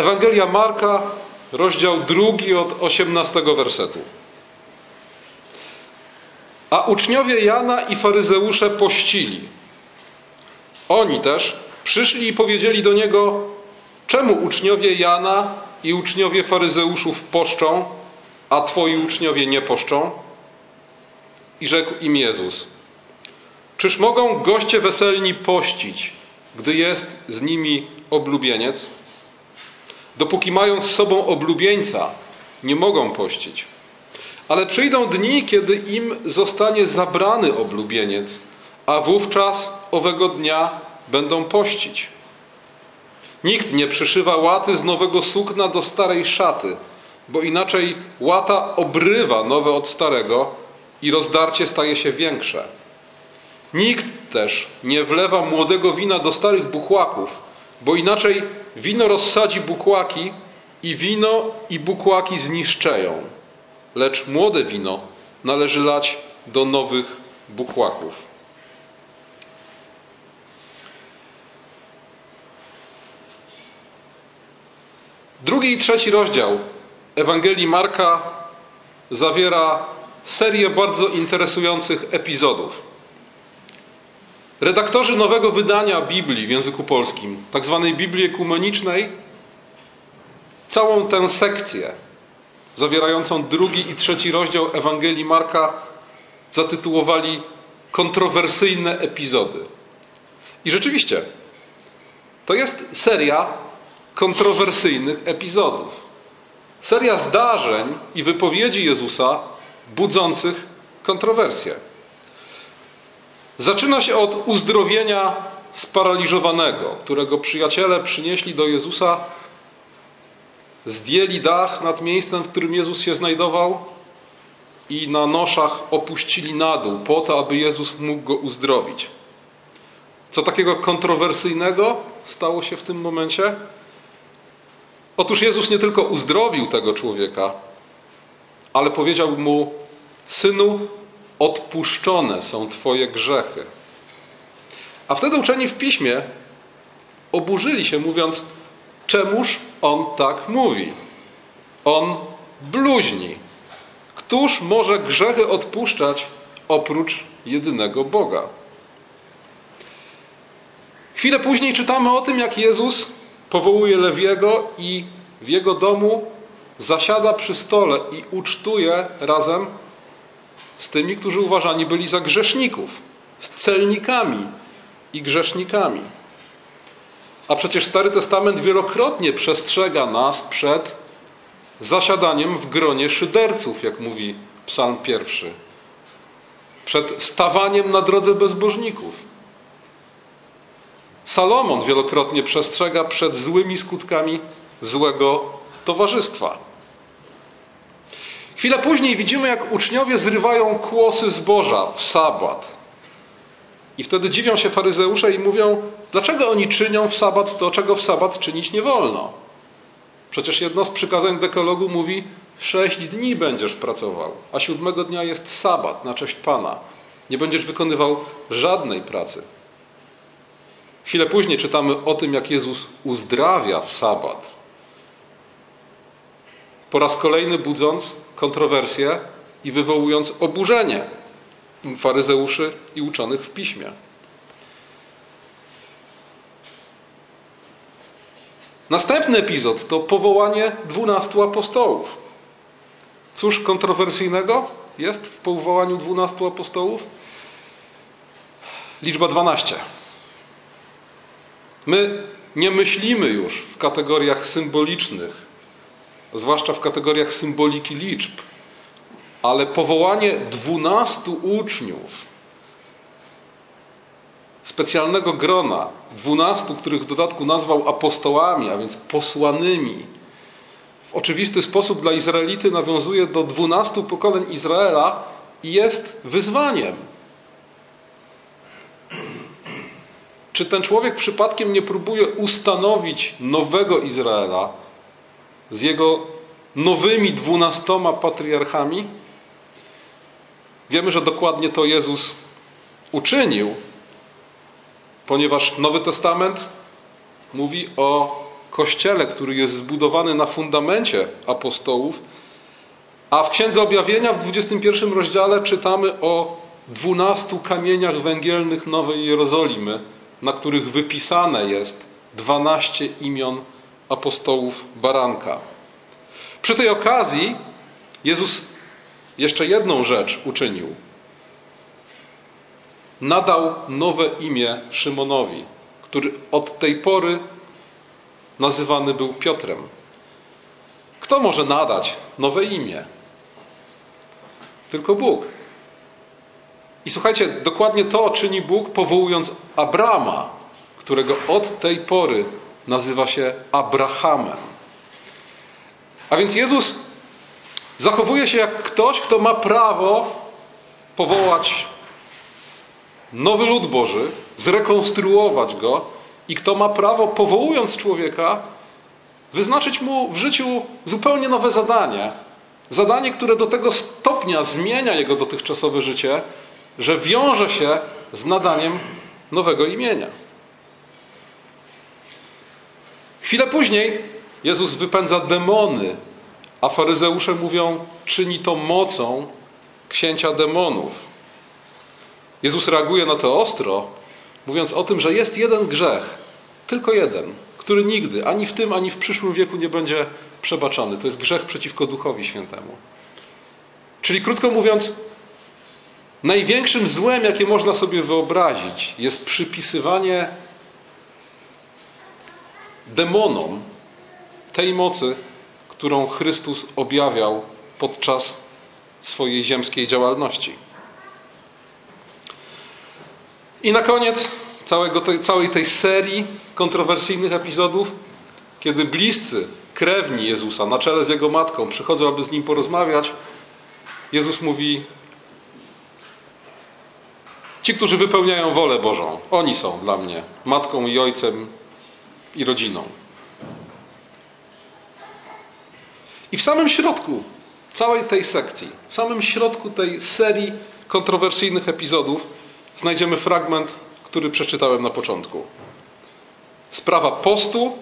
Ewangelia Marka, rozdział drugi od 18 wersetu. A uczniowie Jana i faryzeusze pościli. Oni też przyszli i powiedzieli do niego: Czemu uczniowie Jana i uczniowie faryzeuszów poszczą, a twoi uczniowie nie poszczą? I rzekł im Jezus: Czyż mogą goście weselni pościć, gdy jest z nimi oblubieniec? Dopóki mają z sobą oblubieńca, nie mogą pościć. Ale przyjdą dni, kiedy im zostanie zabrany oblubieniec, a wówczas owego dnia będą pościć. Nikt nie przyszywa łaty z nowego sukna do starej szaty, bo inaczej łata obrywa nowe od starego i rozdarcie staje się większe. Nikt też nie wlewa młodego wina do starych bukłaków, bo inaczej wino rozsadzi bukłaki i wino i bukłaki zniszczeją. Lecz młode wino należy lać do nowych bukłaków. Drugi i trzeci rozdział Ewangelii Marka zawiera serię bardzo interesujących epizodów. Redaktorzy nowego wydania Biblii w języku polskim, tak zwanej Biblii ekumenicznej, całą tę sekcję zawierającą drugi i trzeci rozdział Ewangelii Marka zatytułowali kontrowersyjne epizody. I rzeczywiście, to jest seria kontrowersyjnych epizodów. Seria zdarzeń i wypowiedzi Jezusa budzących kontrowersje. Zaczyna się od uzdrowienia sparaliżowanego, którego przyjaciele przynieśli do Jezusa, zdjęli dach nad miejscem, w którym Jezus się znajdował i na noszach opuścili na dół, po to, aby Jezus mógł go uzdrowić. Co takiego kontrowersyjnego stało się w tym momencie? Otóż Jezus nie tylko uzdrowił tego człowieka, ale powiedział mu: Synu, odpuszczone są Twoje grzechy. A wtedy uczeni w piśmie oburzyli się, mówiąc: Czemuż on tak mówi? On bluźni. Któż może grzechy odpuszczać oprócz jedynego Boga? Chwilę później czytamy o tym, jak Jezus powołuje Lewiego i w jego domu zasiada przy stole i ucztuje razem z tymi, którzy uważani byli za grzeszników, z celnikami i grzesznikami. A przecież Stary Testament wielokrotnie przestrzega nas przed zasiadaniem w gronie szyderców, jak mówi Psalm pierwszy. Przed stawaniem na drodze bezbożników. Salomon wielokrotnie przestrzega przed złymi skutkami złego towarzystwa. Chwilę później widzimy, jak uczniowie zrywają kłosy zboża w sabat. I wtedy dziwią się faryzeusze i mówią, dlaczego oni czynią w sabat to, czego w sabat czynić nie wolno. Przecież jedno z przykazań dekologu mówi, sześć dni będziesz pracował, a siódmego dnia jest sabat na cześć Pana. Nie będziesz wykonywał żadnej pracy. Chwilę później czytamy o tym, jak Jezus uzdrawia w sabat. Po raz kolejny budząc kontrowersje i wywołując oburzenie faryzeuszy i uczonych w piśmie. Następny epizod to powołanie dwunastu apostołów. Cóż kontrowersyjnego jest w powołaniu dwunastu apostołów? Liczba dwanaście. My nie myślimy już w kategoriach symbolicznych, zwłaszcza w kategoriach symboliki liczb, ale powołanie dwunastu uczniów, specjalnego grona, dwunastu, których w dodatku nazwał apostołami, a więc posłanymi, w oczywisty sposób dla Izraelity nawiązuje do dwunastu pokoleń Izraela i jest wyzwaniem. Czy ten człowiek przypadkiem nie próbuje ustanowić nowego Izraela z jego nowymi dwunastoma patriarchami? Wiemy, że dokładnie to Jezus uczynił, ponieważ Nowy Testament mówi o kościele, który jest zbudowany na fundamencie apostołów, a w Księdze Objawienia w 21 rozdziale czytamy o dwunastu kamieniach węgielnych Nowej Jerozolimy, na których wypisane jest dwanaście imion apostołów baranka. Przy tej okazji Jezus jeszcze jedną rzecz uczynił. Nadał nowe imię Szymonowi, który od tej pory nazywany był Piotrem. Kto może nadać nowe imię? Tylko Bóg. I słuchajcie, dokładnie to czyni Bóg, powołując Abrama, którego od tej pory nazywa się Abrahamem. A więc Jezus zachowuje się jak ktoś, kto ma prawo powołać nowy lud Boży, zrekonstruować go i kto ma prawo, powołując człowieka, wyznaczyć mu w życiu zupełnie nowe zadanie. Zadanie, które do tego stopnia zmienia jego dotychczasowe życie, że wiąże się z nadaniem nowego imienia. Chwilę później Jezus wypędza demony, a faryzeusze mówią, czyni to mocą księcia demonów. Jezus reaguje na to ostro, mówiąc o tym, że jest jeden grzech, tylko jeden, który nigdy, ani w tym, ani w przyszłym wieku nie będzie przebaczony. To jest grzech przeciwko Duchowi Świętemu. Czyli krótko mówiąc, największym złem, jakie można sobie wyobrazić, jest przypisywanie demonom tej mocy, którą Chrystus objawiał podczas swojej ziemskiej działalności. I na koniec całego tej, całej tej serii kontrowersyjnych epizodów, kiedy bliscy, krewni Jezusa na czele z jego matką przychodzą, aby z nim porozmawiać, Jezus mówi: Ci, którzy wypełniają wolę Bożą, oni są dla mnie matką i ojcem i rodziną. I w samym środku całej tej sekcji, w samym środku tej serii kontrowersyjnych epizodów znajdziemy fragment, który przeczytałem na początku. Sprawa postu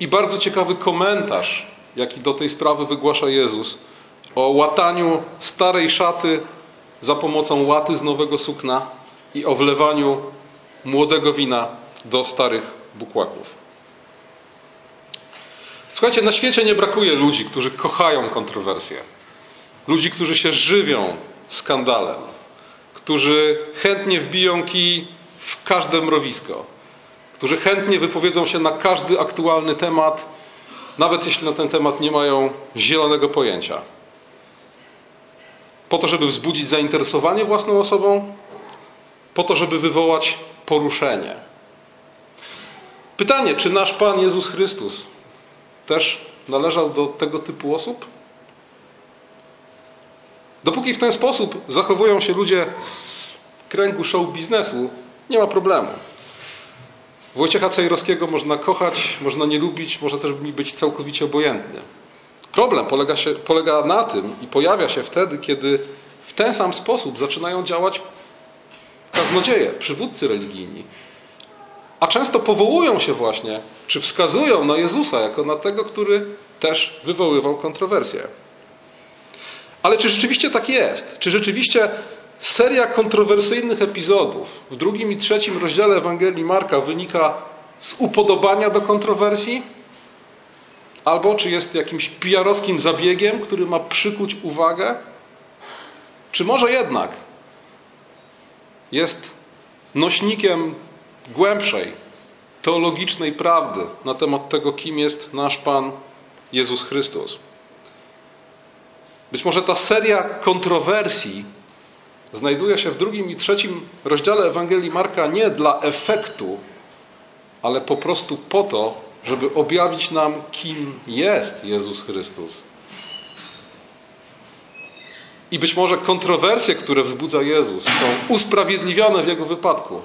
i bardzo ciekawy komentarz, jaki do tej sprawy wygłasza Jezus o łataniu starej szaty za pomocą łaty z nowego sukna i o wlewaniu młodego wina do starych bukłaków. Słuchajcie, na świecie nie brakuje ludzi, którzy kochają kontrowersje. Ludzi, którzy się żywią skandalem. Którzy chętnie wbiją kij w każde mrowisko. Którzy chętnie wypowiedzą się na każdy aktualny temat, nawet jeśli na ten temat nie mają zielonego pojęcia. Po to, żeby wzbudzić zainteresowanie własną osobą, po to, żeby wywołać poruszenie. Pytanie, czy nasz Pan Jezus Chrystus też należał do tego typu osób? Dopóki w ten sposób zachowują się ludzie w kręgu show biznesu, nie ma problemu. Wojciecha Cejrowskiego można kochać, można nie lubić, może też mi być całkowicie obojętny. Problem polega, się, polega na tym i pojawia się wtedy, kiedy w ten sam sposób zaczynają działać kaznodzieje, przywódcy religijni. A często powołują się właśnie, czy wskazują na Jezusa jako na tego, który też wywoływał kontrowersje. Ale czy rzeczywiście tak jest? Czy rzeczywiście seria kontrowersyjnych epizodów w drugim i trzecim rozdziale Ewangelii Marka wynika z upodobania do kontrowersji? Albo czy jest jakimś pijarowskim zabiegiem, który ma przykuć uwagę? Czy może jednak jest nośnikiem głębszej, teologicznej prawdy na temat tego, kim jest nasz Pan Jezus Chrystus? Być może ta seria kontrowersji znajduje się w drugim i trzecim rozdziale Ewangelii Marka nie dla efektu, ale po prostu po to, żeby objawić nam, kim jest Jezus Chrystus. I być może kontrowersje, które wzbudza Jezus, są usprawiedliwione w jego wypadku,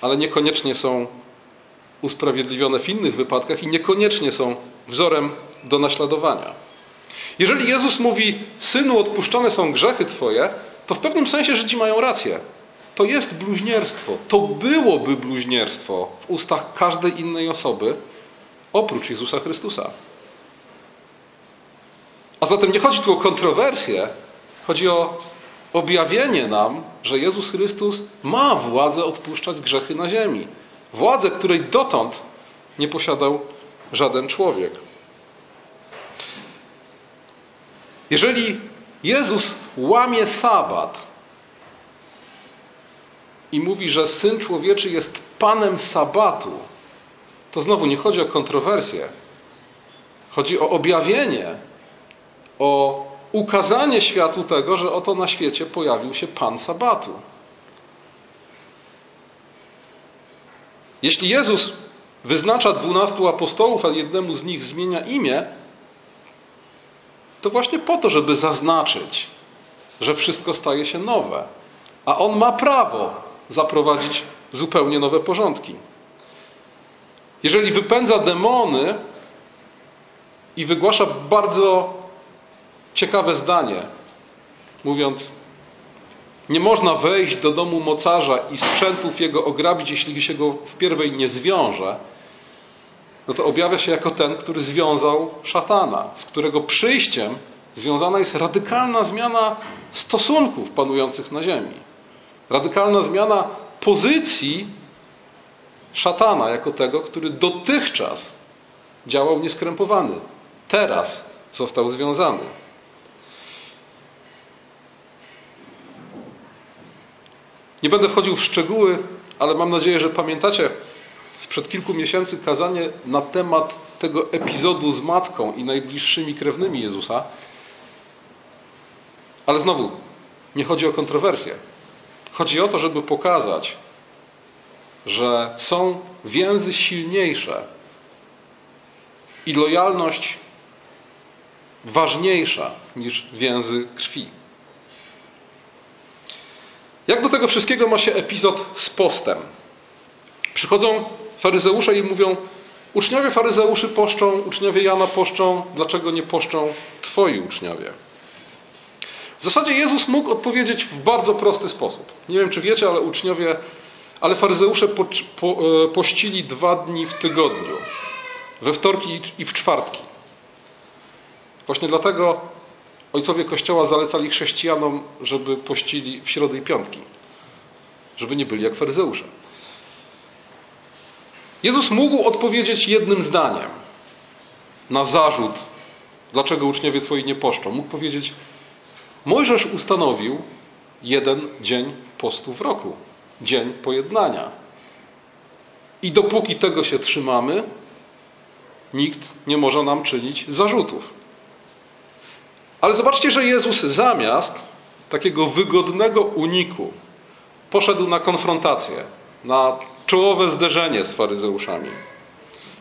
ale niekoniecznie są usprawiedliwione w innych wypadkach i niekoniecznie są wzorem do naśladowania. Jeżeli Jezus mówi: Synu, odpuszczone są grzechy Twoje, to w pewnym sensie Żydzi mają rację. To jest bluźnierstwo. To byłoby bluźnierstwo w ustach każdej innej osoby, oprócz Jezusa Chrystusa. A zatem nie chodzi tu o kontrowersję, chodzi o objawienie nam, że Jezus Chrystus ma władzę odpuszczać grzechy na ziemi. Władzę, której dotąd nie posiadał żaden człowiek. Jeżeli Jezus łamie sabat i mówi, że syn człowieczy jest panem sabatu, to znowu nie chodzi o kontrowersję. Chodzi o objawienie, o ukazanie światu tego, że oto na świecie pojawił się pan sabatu. Jeśli Jezus wyznacza dwunastu apostołów, a jednemu z nich zmienia imię, to właśnie po to, żeby zaznaczyć, że wszystko staje się nowe. A on ma prawo zaprowadzić zupełnie nowe porządki. Jeżeli wypędza demony i wygłasza bardzo ciekawe zdanie, mówiąc: Nie można wejść do domu mocarza i sprzętów jego ograbić, jeśli się go w pierwej nie zwiąże, no to objawia się jako ten, który związał szatana, z którego przyjściem związana jest radykalna zmiana stosunków panujących na ziemi. Radykalna zmiana pozycji szatana jako tego, który dotychczas działał nieskrępowany. Teraz został związany. Nie będę wchodził w szczegóły, ale mam nadzieję, że pamiętacie sprzed kilku miesięcy kazanie na temat tego epizodu z matką i najbliższymi krewnymi Jezusa. Ale znowu, nie chodzi o kontrowersję. Chodzi o to, żeby pokazać, że są więzy silniejsze i lojalność ważniejsza niż więzy krwi. Jak do tego wszystkiego ma się epizod z postem? Przychodzą faryzeusze i mówią: Uczniowie faryzeuszy poszczą, uczniowie Jana poszczą, dlaczego nie poszczą twoi uczniowie? W zasadzie Jezus mógł odpowiedzieć w bardzo prosty sposób. Nie wiem, czy wiecie, ale uczniowie, ale faryzeusze po, po, e, pościli dwa dni w tygodniu. We wtorki i w czwartki. Właśnie dlatego ojcowie Kościoła zalecali chrześcijanom, żeby pościli w środę i piątki. Żeby nie byli jak faryzeusze. Jezus mógł odpowiedzieć jednym zdaniem na zarzut, dlaczego uczniowie Twoi nie poszczą. Mógł powiedzieć, Mojżesz ustanowił jeden dzień postu w roku, dzień pojednania. I dopóki tego się trzymamy, nikt nie może nam czynić zarzutów. Ale zobaczcie, że Jezus zamiast takiego wygodnego uniku poszedł na konfrontację, na czołowe zderzenie z faryzeuszami.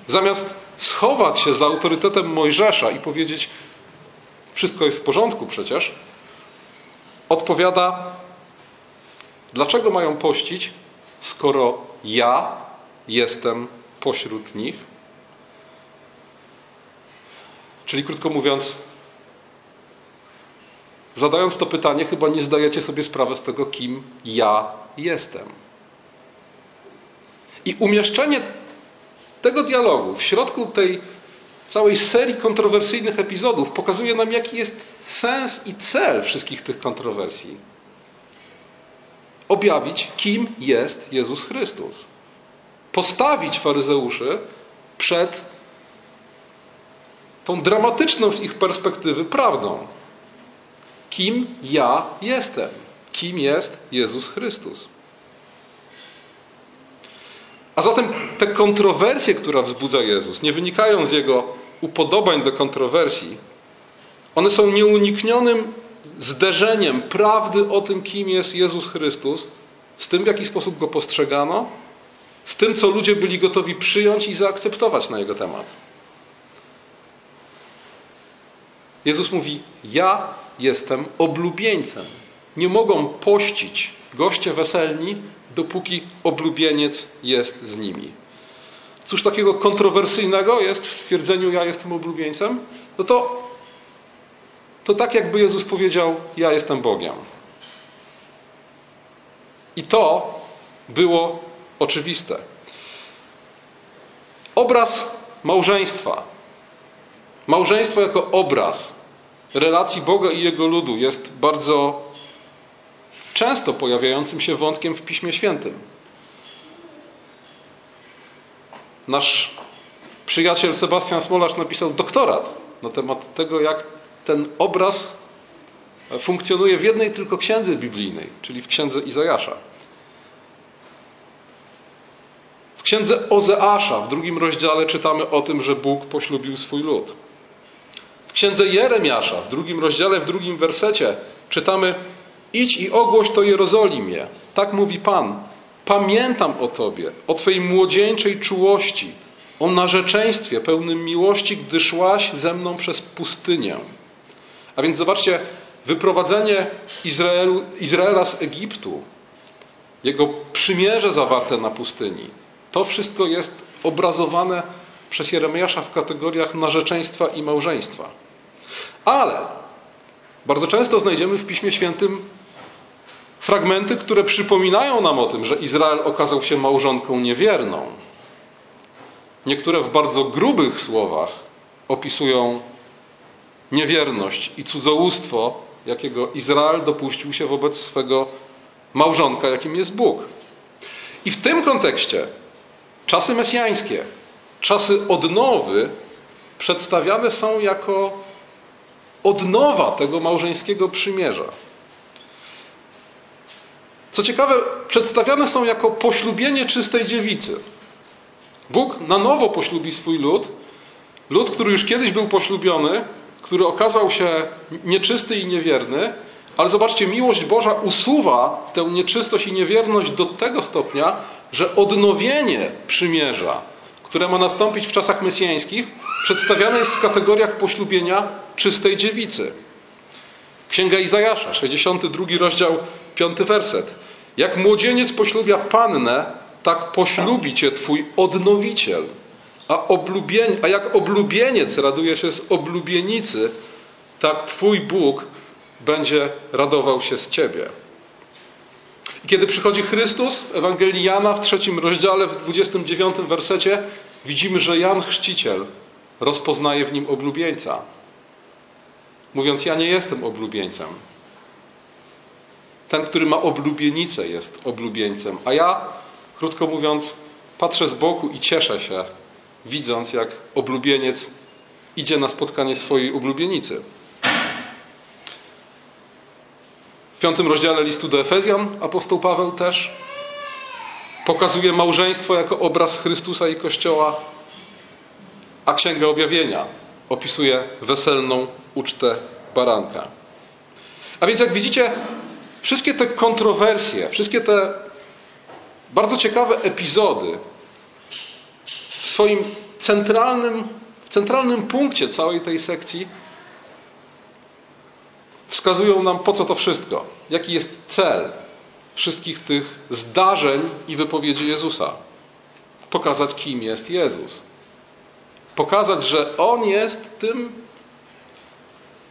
Zamiast schować się za autorytetem Mojżesza i powiedzieć: Wszystko jest w porządku przecież, odpowiada: Dlaczego mają pościć, skoro ja jestem pośród nich? Czyli krótko mówiąc, zadając to pytanie, chyba nie zdajecie sobie sprawy z tego, kim ja jestem. I umieszczenie tego dialogu w środku tej całej serii kontrowersyjnych epizodów pokazuje nam, jaki jest sens i cel wszystkich tych kontrowersji. Objawić, kim jest Jezus Chrystus. Postawić faryzeuszy przed tą dramatyczną z ich perspektywy prawdą. Kim ja jestem? Kim jest Jezus Chrystus? A zatem te kontrowersje, które wzbudza Jezus, nie wynikają z jego upodobań do kontrowersji. One są nieuniknionym zderzeniem prawdy o tym, kim jest Jezus Chrystus, z tym, w jaki sposób go postrzegano, z tym, co ludzie byli gotowi przyjąć i zaakceptować na jego temat. Jezus mówi: Ja jestem oblubieńcem. Nie mogą pościć goście weselni, dopóki oblubieniec jest z nimi. Cóż takiego kontrowersyjnego jest w stwierdzeniu ja jestem oblubieńcem? No to, to tak jakby Jezus powiedział ja jestem Bogiem. I to było oczywiste. Obraz małżeństwa, małżeństwo jako obraz relacji Boga i Jego ludu jest bardzo często pojawiającym się wątkiem w Piśmie Świętym. Nasz przyjaciel Sebastian Smolacz napisał doktorat na temat tego, jak ten obraz funkcjonuje w jednej tylko księdze biblijnej, czyli w księdze Izajasza. W księdze Ozeasza w drugim rozdziale czytamy o tym, że Bóg poślubił swój lud. Księdze Jeremiasza w drugim rozdziale, w drugim wersecie czytamy Idź i ogłoś to Jerozolimie. Tak mówi Pan. Pamiętam o Tobie, o Twojej młodzieńczej czułości, o narzeczeństwie pełnym miłości, gdy szłaś ze mną przez pustynię. A więc zobaczcie, wyprowadzenie Izraelu, Izraela z Egiptu, jego przymierze zawarte na pustyni, to wszystko jest obrazowane przez Jeremiasza w kategoriach narzeczeństwa i małżeństwa. Ale bardzo często znajdziemy w Piśmie Świętym fragmenty, które przypominają nam o tym, że Izrael okazał się małżonką niewierną. Niektóre w bardzo grubych słowach opisują niewierność i cudzołóstwo, jakiego Izrael dopuścił się wobec swego małżonka, jakim jest Bóg. I w tym kontekście czasy mesjańskie, czasy odnowy przedstawiane są jako odnowa tego małżeńskiego przymierza. Co ciekawe, przedstawiane są jako poślubienie czystej dziewicy. Bóg na nowo poślubi swój lud, lud, który już kiedyś był poślubiony, który okazał się nieczysty i niewierny, ale zobaczcie, miłość Boża usuwa tę nieczystość i niewierność do tego stopnia, że odnowienie przymierza, które ma nastąpić w czasach mesjańskich, przedstawiane jest w kategoriach poślubienia czystej dziewicy. Księga Izajasza, 62 rozdział, 5 werset. Jak młodzieniec poślubia pannę, tak poślubi cię twój odnowiciel. A, oblubień, a jak oblubieniec raduje się z oblubienicy, tak twój Bóg będzie radował się z ciebie. I kiedy przychodzi Chrystus w Ewangelii Jana w trzecim rozdziale, w 29 wersecie, widzimy, że Jan Chrzciciel rozpoznaje w nim oblubieńca. Mówiąc, ja nie jestem oblubieńcem. Ten, który ma oblubienicę, jest oblubieńcem. A ja, krótko mówiąc, patrzę z boku i cieszę się, widząc, jak oblubieniec idzie na spotkanie swojej oblubienicy. W piątym rozdziale listu do Efezjan apostoł Paweł też pokazuje małżeństwo jako obraz Chrystusa i Kościoła, a Księga Objawienia opisuje weselną ucztę baranka. A więc jak widzicie, wszystkie te kontrowersje, wszystkie te bardzo ciekawe epizody w swoim centralnym, w centralnym punkcie całej tej sekcji wskazują nam, po co to wszystko, jaki jest cel wszystkich tych zdarzeń i wypowiedzi Jezusa. Pokazać, kim jest Jezus. Pokazać, że On jest tym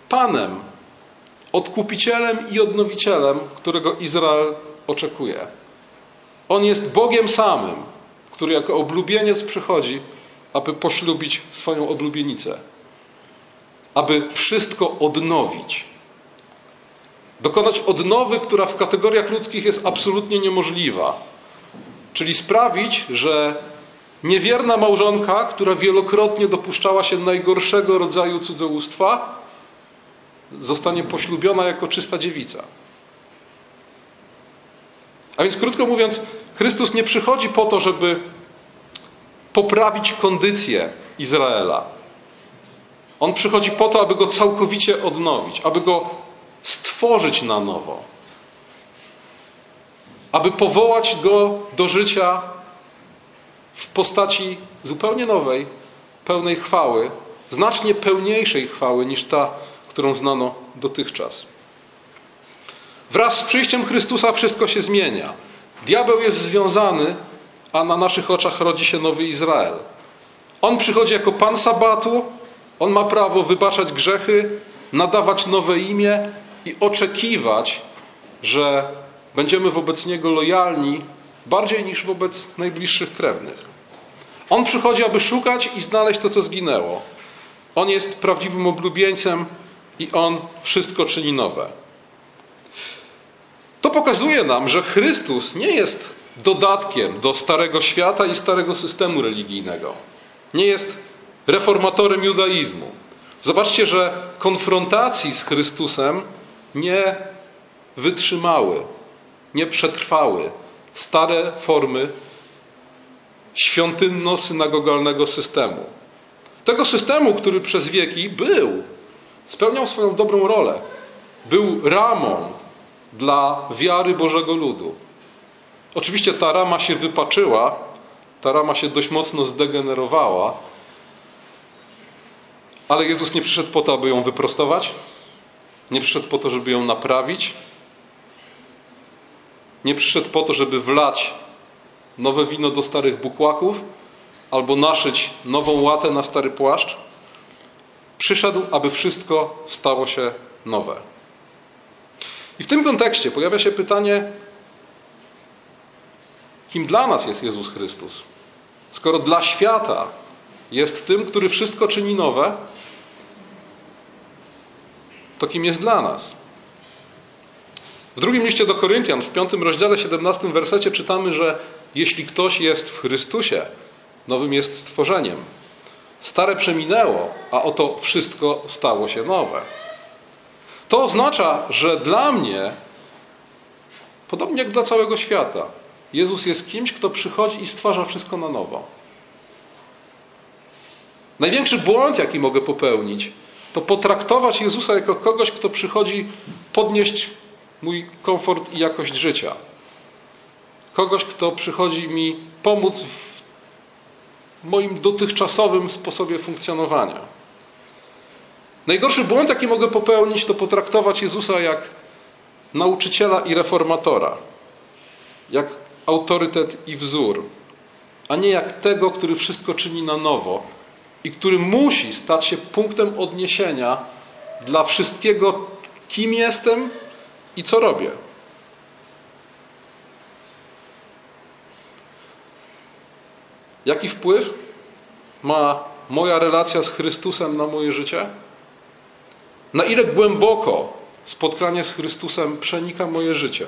Panem, odkupicielem i odnowicielem, którego Izrael oczekuje. On jest Bogiem samym, który jako oblubieniec przychodzi, aby poślubić swoją oblubienicę, aby wszystko odnowić. Dokonać odnowy, która w kategoriach ludzkich jest absolutnie niemożliwa. Czyli sprawić, że niewierna małżonka, która wielokrotnie dopuszczała się najgorszego rodzaju cudzołóstwa, zostanie poślubiona jako czysta dziewica. A więc krótko mówiąc, Chrystus nie przychodzi po to, żeby poprawić kondycję Izraela. On przychodzi po to, aby go całkowicie odnowić, aby go stworzyć na nowo, aby powołać go do życia w postaci zupełnie nowej, pełnej chwały, znacznie pełniejszej chwały niż ta, którą znano dotychczas. Wraz z przyjściem Chrystusa wszystko się zmienia. Diabeł jest związany, a na naszych oczach rodzi się nowy Izrael. On przychodzi jako Pan Sabatu, on ma prawo wybaczać grzechy, nadawać nowe imię i oczekiwać, że będziemy wobec Niego lojalni bardziej niż wobec najbliższych krewnych. On przychodzi, aby szukać i znaleźć to, co zginęło. On jest prawdziwym oblubieńcem i on wszystko czyni nowe. To pokazuje nam, że Chrystus nie jest dodatkiem do starego świata i starego systemu religijnego. Nie jest reformatorem judaizmu. Zobaczcie, że konfrontacji z Chrystusem nie wytrzymały, nie przetrwały stare formy świątynno-synagogalnego systemu. Tego systemu, który przez wieki był, spełniał swoją dobrą rolę. Był ramą dla wiary Bożego ludu. Oczywiście ta rama się wypaczyła, ta rama się dość mocno zdegenerowała, ale Jezus nie przyszedł po to, aby ją wyprostować, nie przyszedł po to, żeby ją naprawić, nie przyszedł po to, żeby wlać nowe wino do starych bukłaków albo naszyć nową łatę na stary płaszcz. Przyszedł, aby wszystko stało się nowe. I w tym kontekście pojawia się pytanie, kim dla nas jest Jezus Chrystus? Skoro dla świata jest tym, który wszystko czyni nowe, to kim jest dla nas? W drugim liście do Koryntian, w piątym rozdziale, 17 wersecie czytamy, że jeśli ktoś jest w Chrystusie, nowym jest stworzeniem. Stare przeminęło, a oto wszystko stało się nowe. To oznacza, że dla mnie, podobnie jak dla całego świata, Jezus jest kimś, kto przychodzi i stwarza wszystko na nowo. Największy błąd, jaki mogę popełnić, to potraktować Jezusa jako kogoś, kto przychodzi podnieść mój komfort i jakość życia. Kogoś, kto przychodzi mi pomóc w moim dotychczasowym sposobie funkcjonowania. Najgorszy błąd, jaki mogę popełnić, to potraktować Jezusa jak nauczyciela i reformatora, jak autorytet i wzór, a nie jak tego, który wszystko czyni na nowo i który musi stać się punktem odniesienia dla wszystkiego, kim jestem i co robię. Jaki wpływ ma moja relacja z Chrystusem na moje życie? Na ile głęboko spotkanie z Chrystusem przenika moje życie?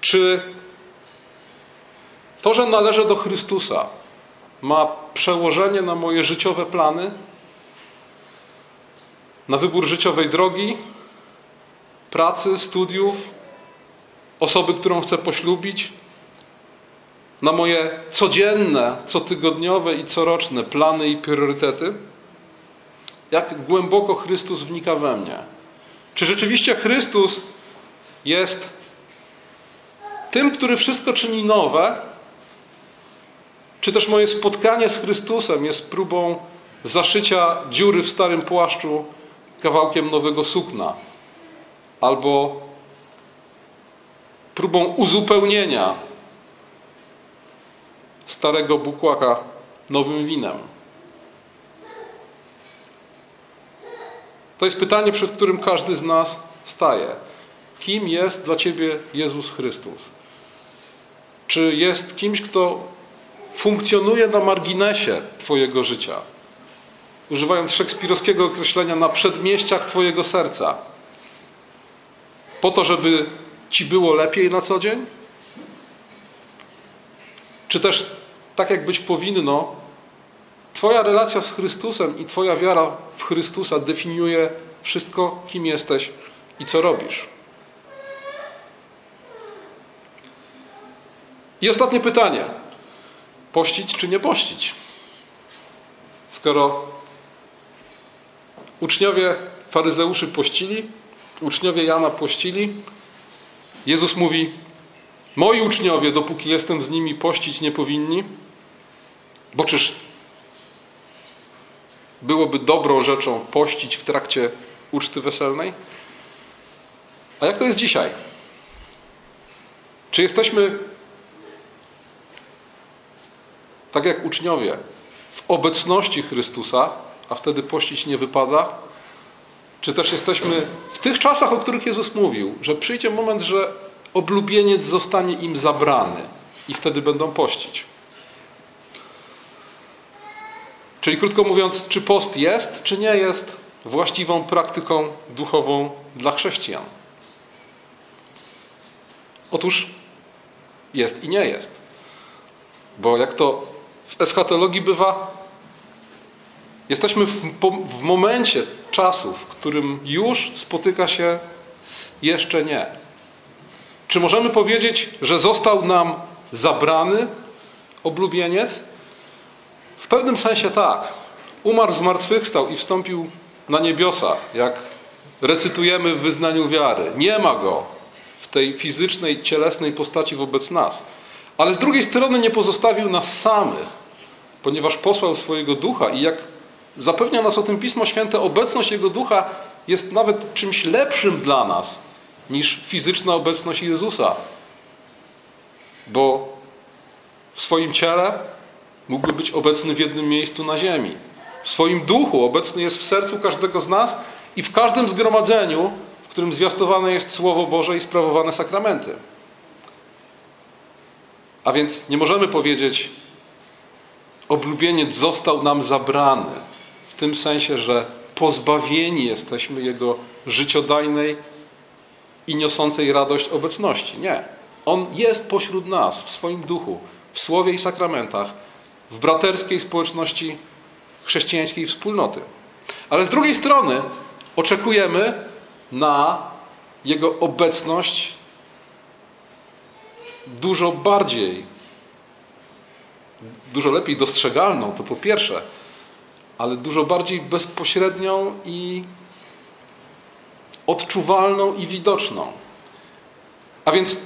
Czy to, że należę do Chrystusa, ma przełożenie na moje życiowe plany, na wybór życiowej drogi, pracy, studiów, osoby, którą chcę poślubić, na moje codzienne, cotygodniowe i coroczne plany i priorytety? Jak głęboko Chrystus wnika we mnie? Czy rzeczywiście Chrystus jest tym, który wszystko czyni nowe? Czy też moje spotkanie z Chrystusem jest próbą zaszycia dziury w starym płaszczu kawałkiem nowego sukna? Albo próbą uzupełnienia starego bukłaka nowym winem? To jest pytanie, przed którym każdy z nas staje. Kim jest dla Ciebie Jezus Chrystus? Czy jest kimś, kto funkcjonuje na marginesie Twojego życia? Używając szekspirowskiego określenia, na przedmieściach Twojego serca. Po to, żeby Ci było lepiej na co dzień? Czy też, tak jak być powinno, Twoja relacja z Chrystusem i Twoja wiara w Chrystusa definiuje wszystko, kim jesteś i co robisz. I ostatnie pytanie. Pościć czy nie pościć? Skoro uczniowie faryzeuszy pościli, uczniowie Jana pościli, Jezus mówi: Moi uczniowie, dopóki jestem z nimi, pościć nie powinni, bo czyż byłoby dobrą rzeczą pościć w trakcie uczty weselnej? A jak to jest dzisiaj? Czy jesteśmy tak jak uczniowie w obecności Chrystusa, a wtedy pościć nie wypada? Czy też jesteśmy w tych czasach, o których Jezus mówił, że przyjdzie moment, że oblubieniec zostanie im zabrany i wtedy będą pościć? Czyli krótko mówiąc, czy post jest, czy nie jest właściwą praktyką duchową dla chrześcijan? Otóż jest i nie jest. Bo jak to w eschatologii bywa, jesteśmy w, w momencie czasu, w którym już spotyka się z jeszcze nie. Czy możemy powiedzieć, że został nam zabrany oblubieniec? W pewnym sensie tak. Umarł, zmartwychwstał i wstąpił na niebiosa, jak recytujemy w wyznaniu wiary. Nie ma go w tej fizycznej, cielesnej postaci wobec nas. Ale z drugiej strony nie pozostawił nas samych, ponieważ posłał swojego ducha i jak zapewnia nas o tym Pismo Święte, obecność Jego ducha jest nawet czymś lepszym dla nas niż fizyczna obecność Jezusa. Bo w swoim ciele mógłby być obecny w jednym miejscu na ziemi. W swoim duchu obecny jest w sercu każdego z nas i w każdym zgromadzeniu, w którym zwiastowane jest Słowo Boże i sprawowane sakramenty. A więc nie możemy powiedzieć, oblubieniec został nam zabrany, tym sensie, że pozbawieni jesteśmy Jego życiodajnej i niosącej radość obecności. Nie. On jest pośród nas w swoim duchu, w słowie i sakramentach, w braterskiej społeczności chrześcijańskiej wspólnoty. Ale z drugiej strony oczekujemy na Jego obecność dużo bardziej, dużo lepiej dostrzegalną, to po pierwsze, ale dużo bardziej bezpośrednią i odczuwalną i widoczną. A więc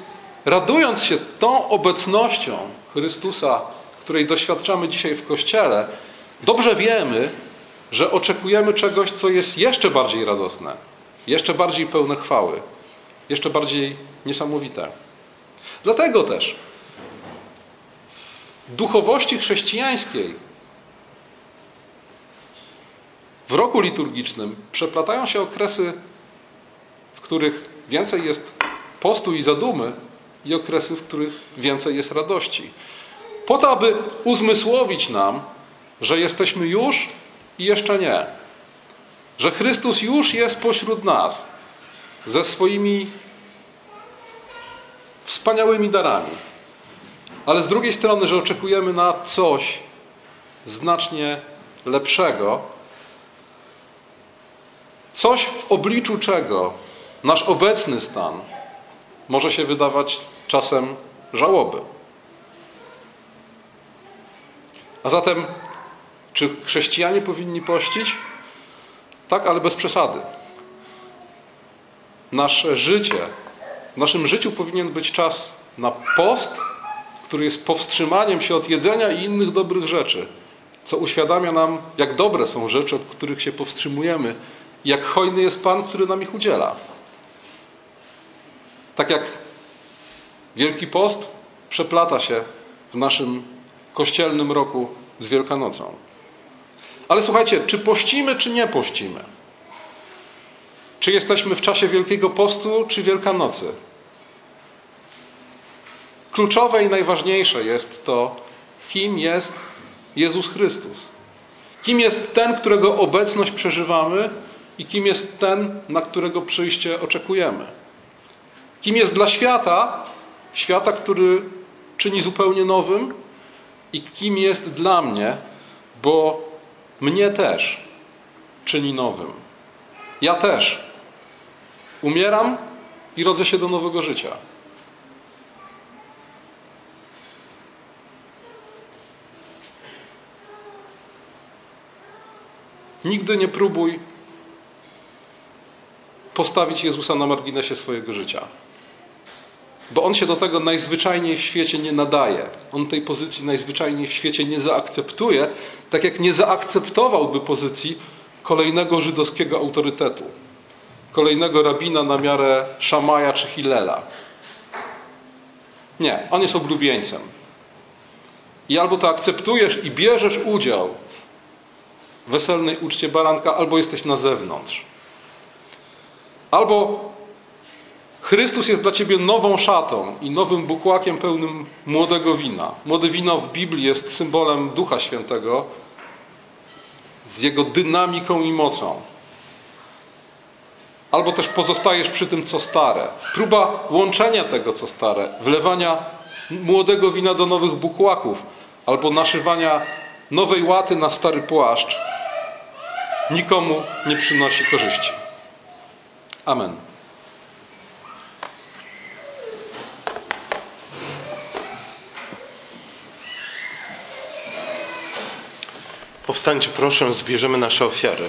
radując się tą obecnością Chrystusa, której doświadczamy dzisiaj w Kościele, dobrze wiemy, że oczekujemy czegoś, co jest jeszcze bardziej radosne, jeszcze bardziej pełne chwały, jeszcze bardziej niesamowite. Dlatego też w duchowości chrześcijańskiej w roku liturgicznym przeplatają się okresy, w których więcej jest postu i zadumy, i okresy, w których więcej jest radości. Po to, aby uzmysłowić nam, że jesteśmy już i jeszcze nie. Że Chrystus już jest pośród nas ze swoimi wspaniałymi darami. Ale z drugiej strony, że oczekujemy na coś znacznie lepszego, coś w obliczu czego nasz obecny stan może się wydawać czasem żałoby. A zatem, czy chrześcijanie powinni pościć? Tak, ale bez przesady. Nasze życie, w naszym życiu powinien być czas na post, który jest powstrzymaniem się od jedzenia i innych dobrych rzeczy, co uświadamia nam, jak dobre są rzeczy, od których się powstrzymujemy, jak hojny jest Pan, który nam ich udziela. Tak jak Wielki Post przeplata się w naszym kościelnym roku z Wielkanocą. Ale słuchajcie, czy pościmy, czy nie pościmy? Czy jesteśmy w czasie Wielkiego Postu, czy Wielkanocy? Kluczowe i najważniejsze jest to, kim jest Jezus Chrystus. Kim jest ten, którego obecność przeżywamy i kim jest ten, na którego przyjście oczekujemy. Kim jest dla świata, świata, który czyni zupełnie nowym, i kim jest dla mnie, bo mnie też czyni nowym. Ja też umieram i rodzę się do nowego życia. Nigdy nie próbuj postawić Jezusa na marginesie swojego życia. Bo on się do tego najzwyczajniej w świecie nie nadaje. On tej pozycji najzwyczajniej w świecie nie zaakceptuje, tak jak nie zaakceptowałby pozycji kolejnego żydowskiego autorytetu, kolejnego rabina na miarę Szamaja czy Hillela. Nie, on jest oblubieńcem. I albo to akceptujesz i bierzesz udział w weselnej uczcie baranka, albo jesteś na zewnątrz. Albo Chrystus jest dla ciebie nową szatą i nowym bukłakiem pełnym młodego wina. Młode wino w Biblii jest symbolem Ducha Świętego, z jego dynamiką i mocą. Albo też pozostajesz przy tym, co stare. Próba łączenia tego, co stare, wlewania młodego wina do nowych bukłaków, albo naszywania nowej łaty na stary płaszcz, nikomu nie przynosi korzyści. Amen. Powstańcie proszę, zbierzemy nasze ofiary.